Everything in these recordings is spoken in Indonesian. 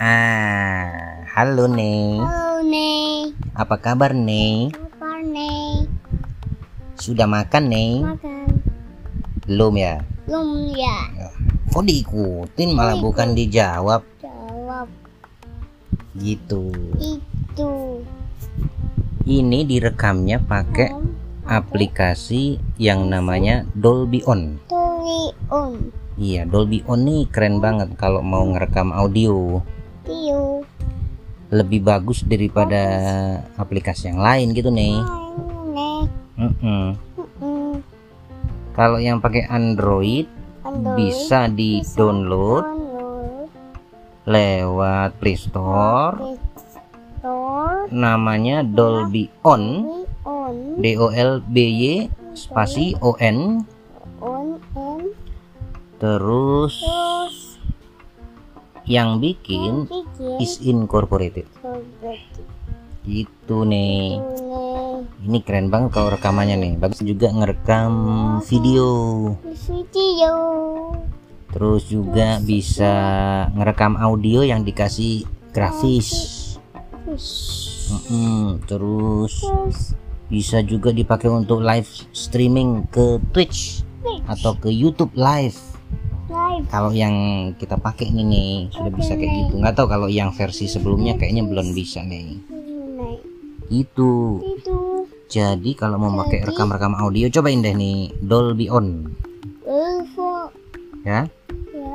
Ah, halo nih. Halo nih, Apa kabar nih? apa nih? Sudah makan nih? Makan Belum ya? belum ya? Kok diikutin malah bukan dijawab Jawab gitu. itu. Ini direkamnya pakai aplikasi yang namanya Dolby On. Tuli on, Iya, Dolby On nih keren banget kalau mau ngerekam audio. Lebih bagus daripada aplikasi yang lain gitu nih. Mm-mm. mm, Kalau yang pakai Android Android bisa di-download download. lewat Play Store. Play Store. Namanya Dolby On. D O L B Y spasi O N. Terus yang bikin is incorporated. Gitu nih. Ini keren banget kalau rekamannya nih. Bagus juga ngerekam video. Video. terus juga bisa ngerekam audio yang dikasih grafis. Mm-mm, terus Terus. bisa juga dipakai untuk live streaming ke Twitch. atau ke YouTube live live kalau yang kita pakai ini nih sudah bisa kayak gitu. Nggak tahu kalau yang versi sebelumnya kayaknya belum bisa nih itu. Itu. Jadi kalau mau pakai rekam-rekam audio cobain deh nih Dolby On. Info ya? Ya.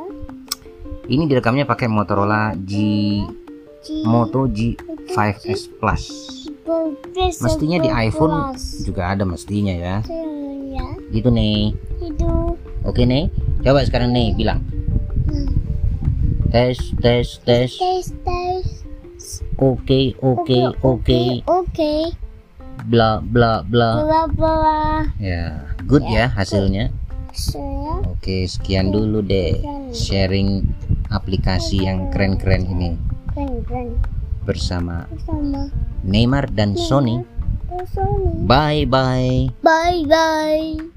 Ini direkamnya pakai Motorola G G Moto G5s Plus. Mestinya di iPhone juga ada mestinya ya. Ya gitu nih itu. Oke nih coba sekarang nih bilang. Tes tes tes tes tes oke oke oke oke bla bla bla. Bla bla. Ya good ya hasilnya. Saya oke sekian dulu deh sharing aplikasi yang keren-keren ini. Keren keren bersama. Sama Neymar dan Sony. Sony. Bye bye. Bye bye